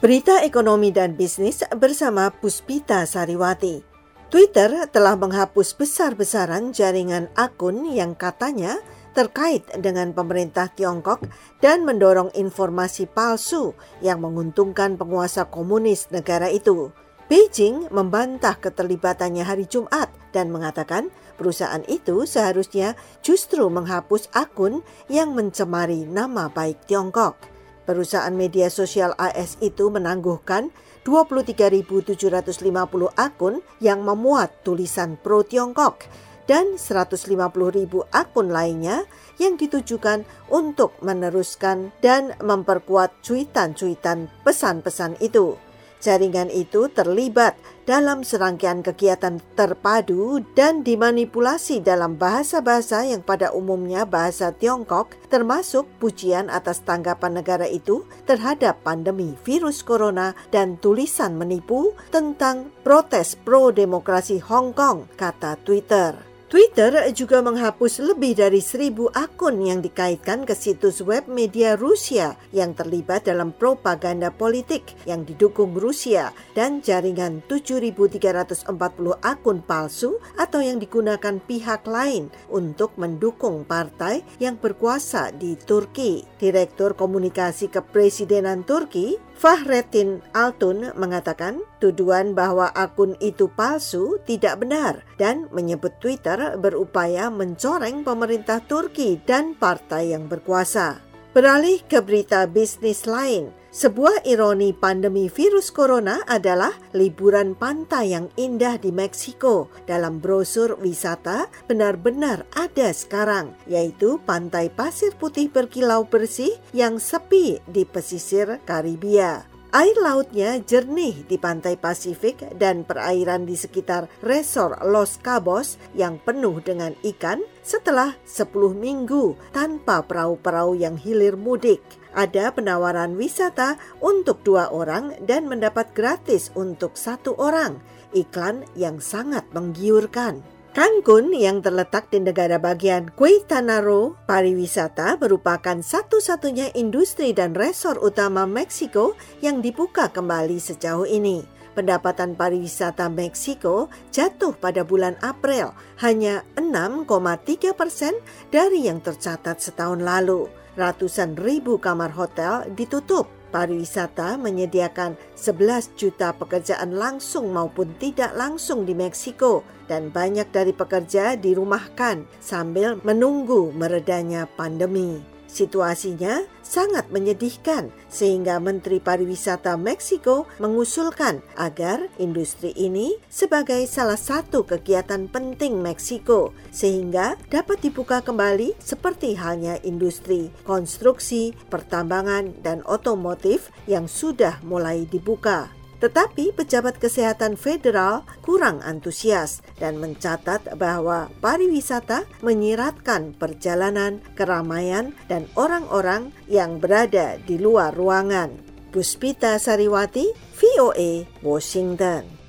Berita ekonomi dan bisnis bersama Puspita Sariwati. Twitter telah menghapus besar-besaran jaringan akun yang katanya terkait dengan pemerintah Tiongkok dan mendorong informasi palsu yang menguntungkan penguasa komunis negara itu. Beijing membantah keterlibatannya hari Jumat dan mengatakan perusahaan itu seharusnya justru menghapus akun yang mencemari nama baik Tiongkok. Perusahaan media sosial AS itu menangguhkan 23.750 akun yang memuat tulisan pro-Tiongkok dan 150.000 akun lainnya yang ditujukan untuk meneruskan dan memperkuat cuitan-cuitan pesan-pesan itu. Jaringan itu terlibat dalam serangkaian kegiatan terpadu dan dimanipulasi dalam bahasa-bahasa yang pada umumnya bahasa Tiongkok, termasuk pujian atas tanggapan negara itu terhadap pandemi virus corona dan tulisan menipu tentang protes pro-demokrasi Hong Kong, kata Twitter. Twitter juga menghapus lebih dari seribu akun yang dikaitkan ke situs web media Rusia yang terlibat dalam propaganda politik yang didukung Rusia dan jaringan 7.340 akun palsu atau yang digunakan pihak lain untuk mendukung partai yang berkuasa di Turki. Direktur Komunikasi Kepresidenan Turki, Fahrettin Altun mengatakan tuduhan bahwa akun itu palsu tidak benar dan menyebut Twitter berupaya mencoreng pemerintah Turki dan partai yang berkuasa. Beralih ke berita bisnis lain, sebuah ironi pandemi virus corona adalah liburan pantai yang indah di Meksiko. Dalam brosur wisata benar-benar ada sekarang, yaitu pantai pasir putih berkilau bersih yang sepi di pesisir Karibia. Air lautnya jernih di pantai Pasifik dan perairan di sekitar resor Los Cabos yang penuh dengan ikan setelah 10 minggu tanpa perahu-perahu yang hilir mudik. Ada penawaran wisata untuk dua orang dan mendapat gratis untuk satu orang. Iklan yang sangat menggiurkan. Cancun yang terletak di negara bagian Quintana Roo, pariwisata merupakan satu-satunya industri dan resor utama Meksiko yang dibuka kembali sejauh ini. Pendapatan pariwisata Meksiko jatuh pada bulan April hanya 6,3 persen dari yang tercatat setahun lalu. Ratusan ribu kamar hotel ditutup Pariwisata menyediakan 11 juta pekerjaan langsung maupun tidak langsung di Meksiko dan banyak dari pekerja dirumahkan sambil menunggu meredanya pandemi. Situasinya sangat menyedihkan sehingga Menteri Pariwisata Meksiko mengusulkan agar industri ini sebagai salah satu kegiatan penting Meksiko sehingga dapat dibuka kembali seperti halnya industri konstruksi, pertambangan, dan otomotif yang sudah mulai dibuka. Tetapi pejabat kesehatan federal kurang antusias dan mencatat bahwa pariwisata menyiratkan perjalanan, keramaian, dan orang-orang yang berada di luar ruangan. Puspita Sariwati, VOA, Washington.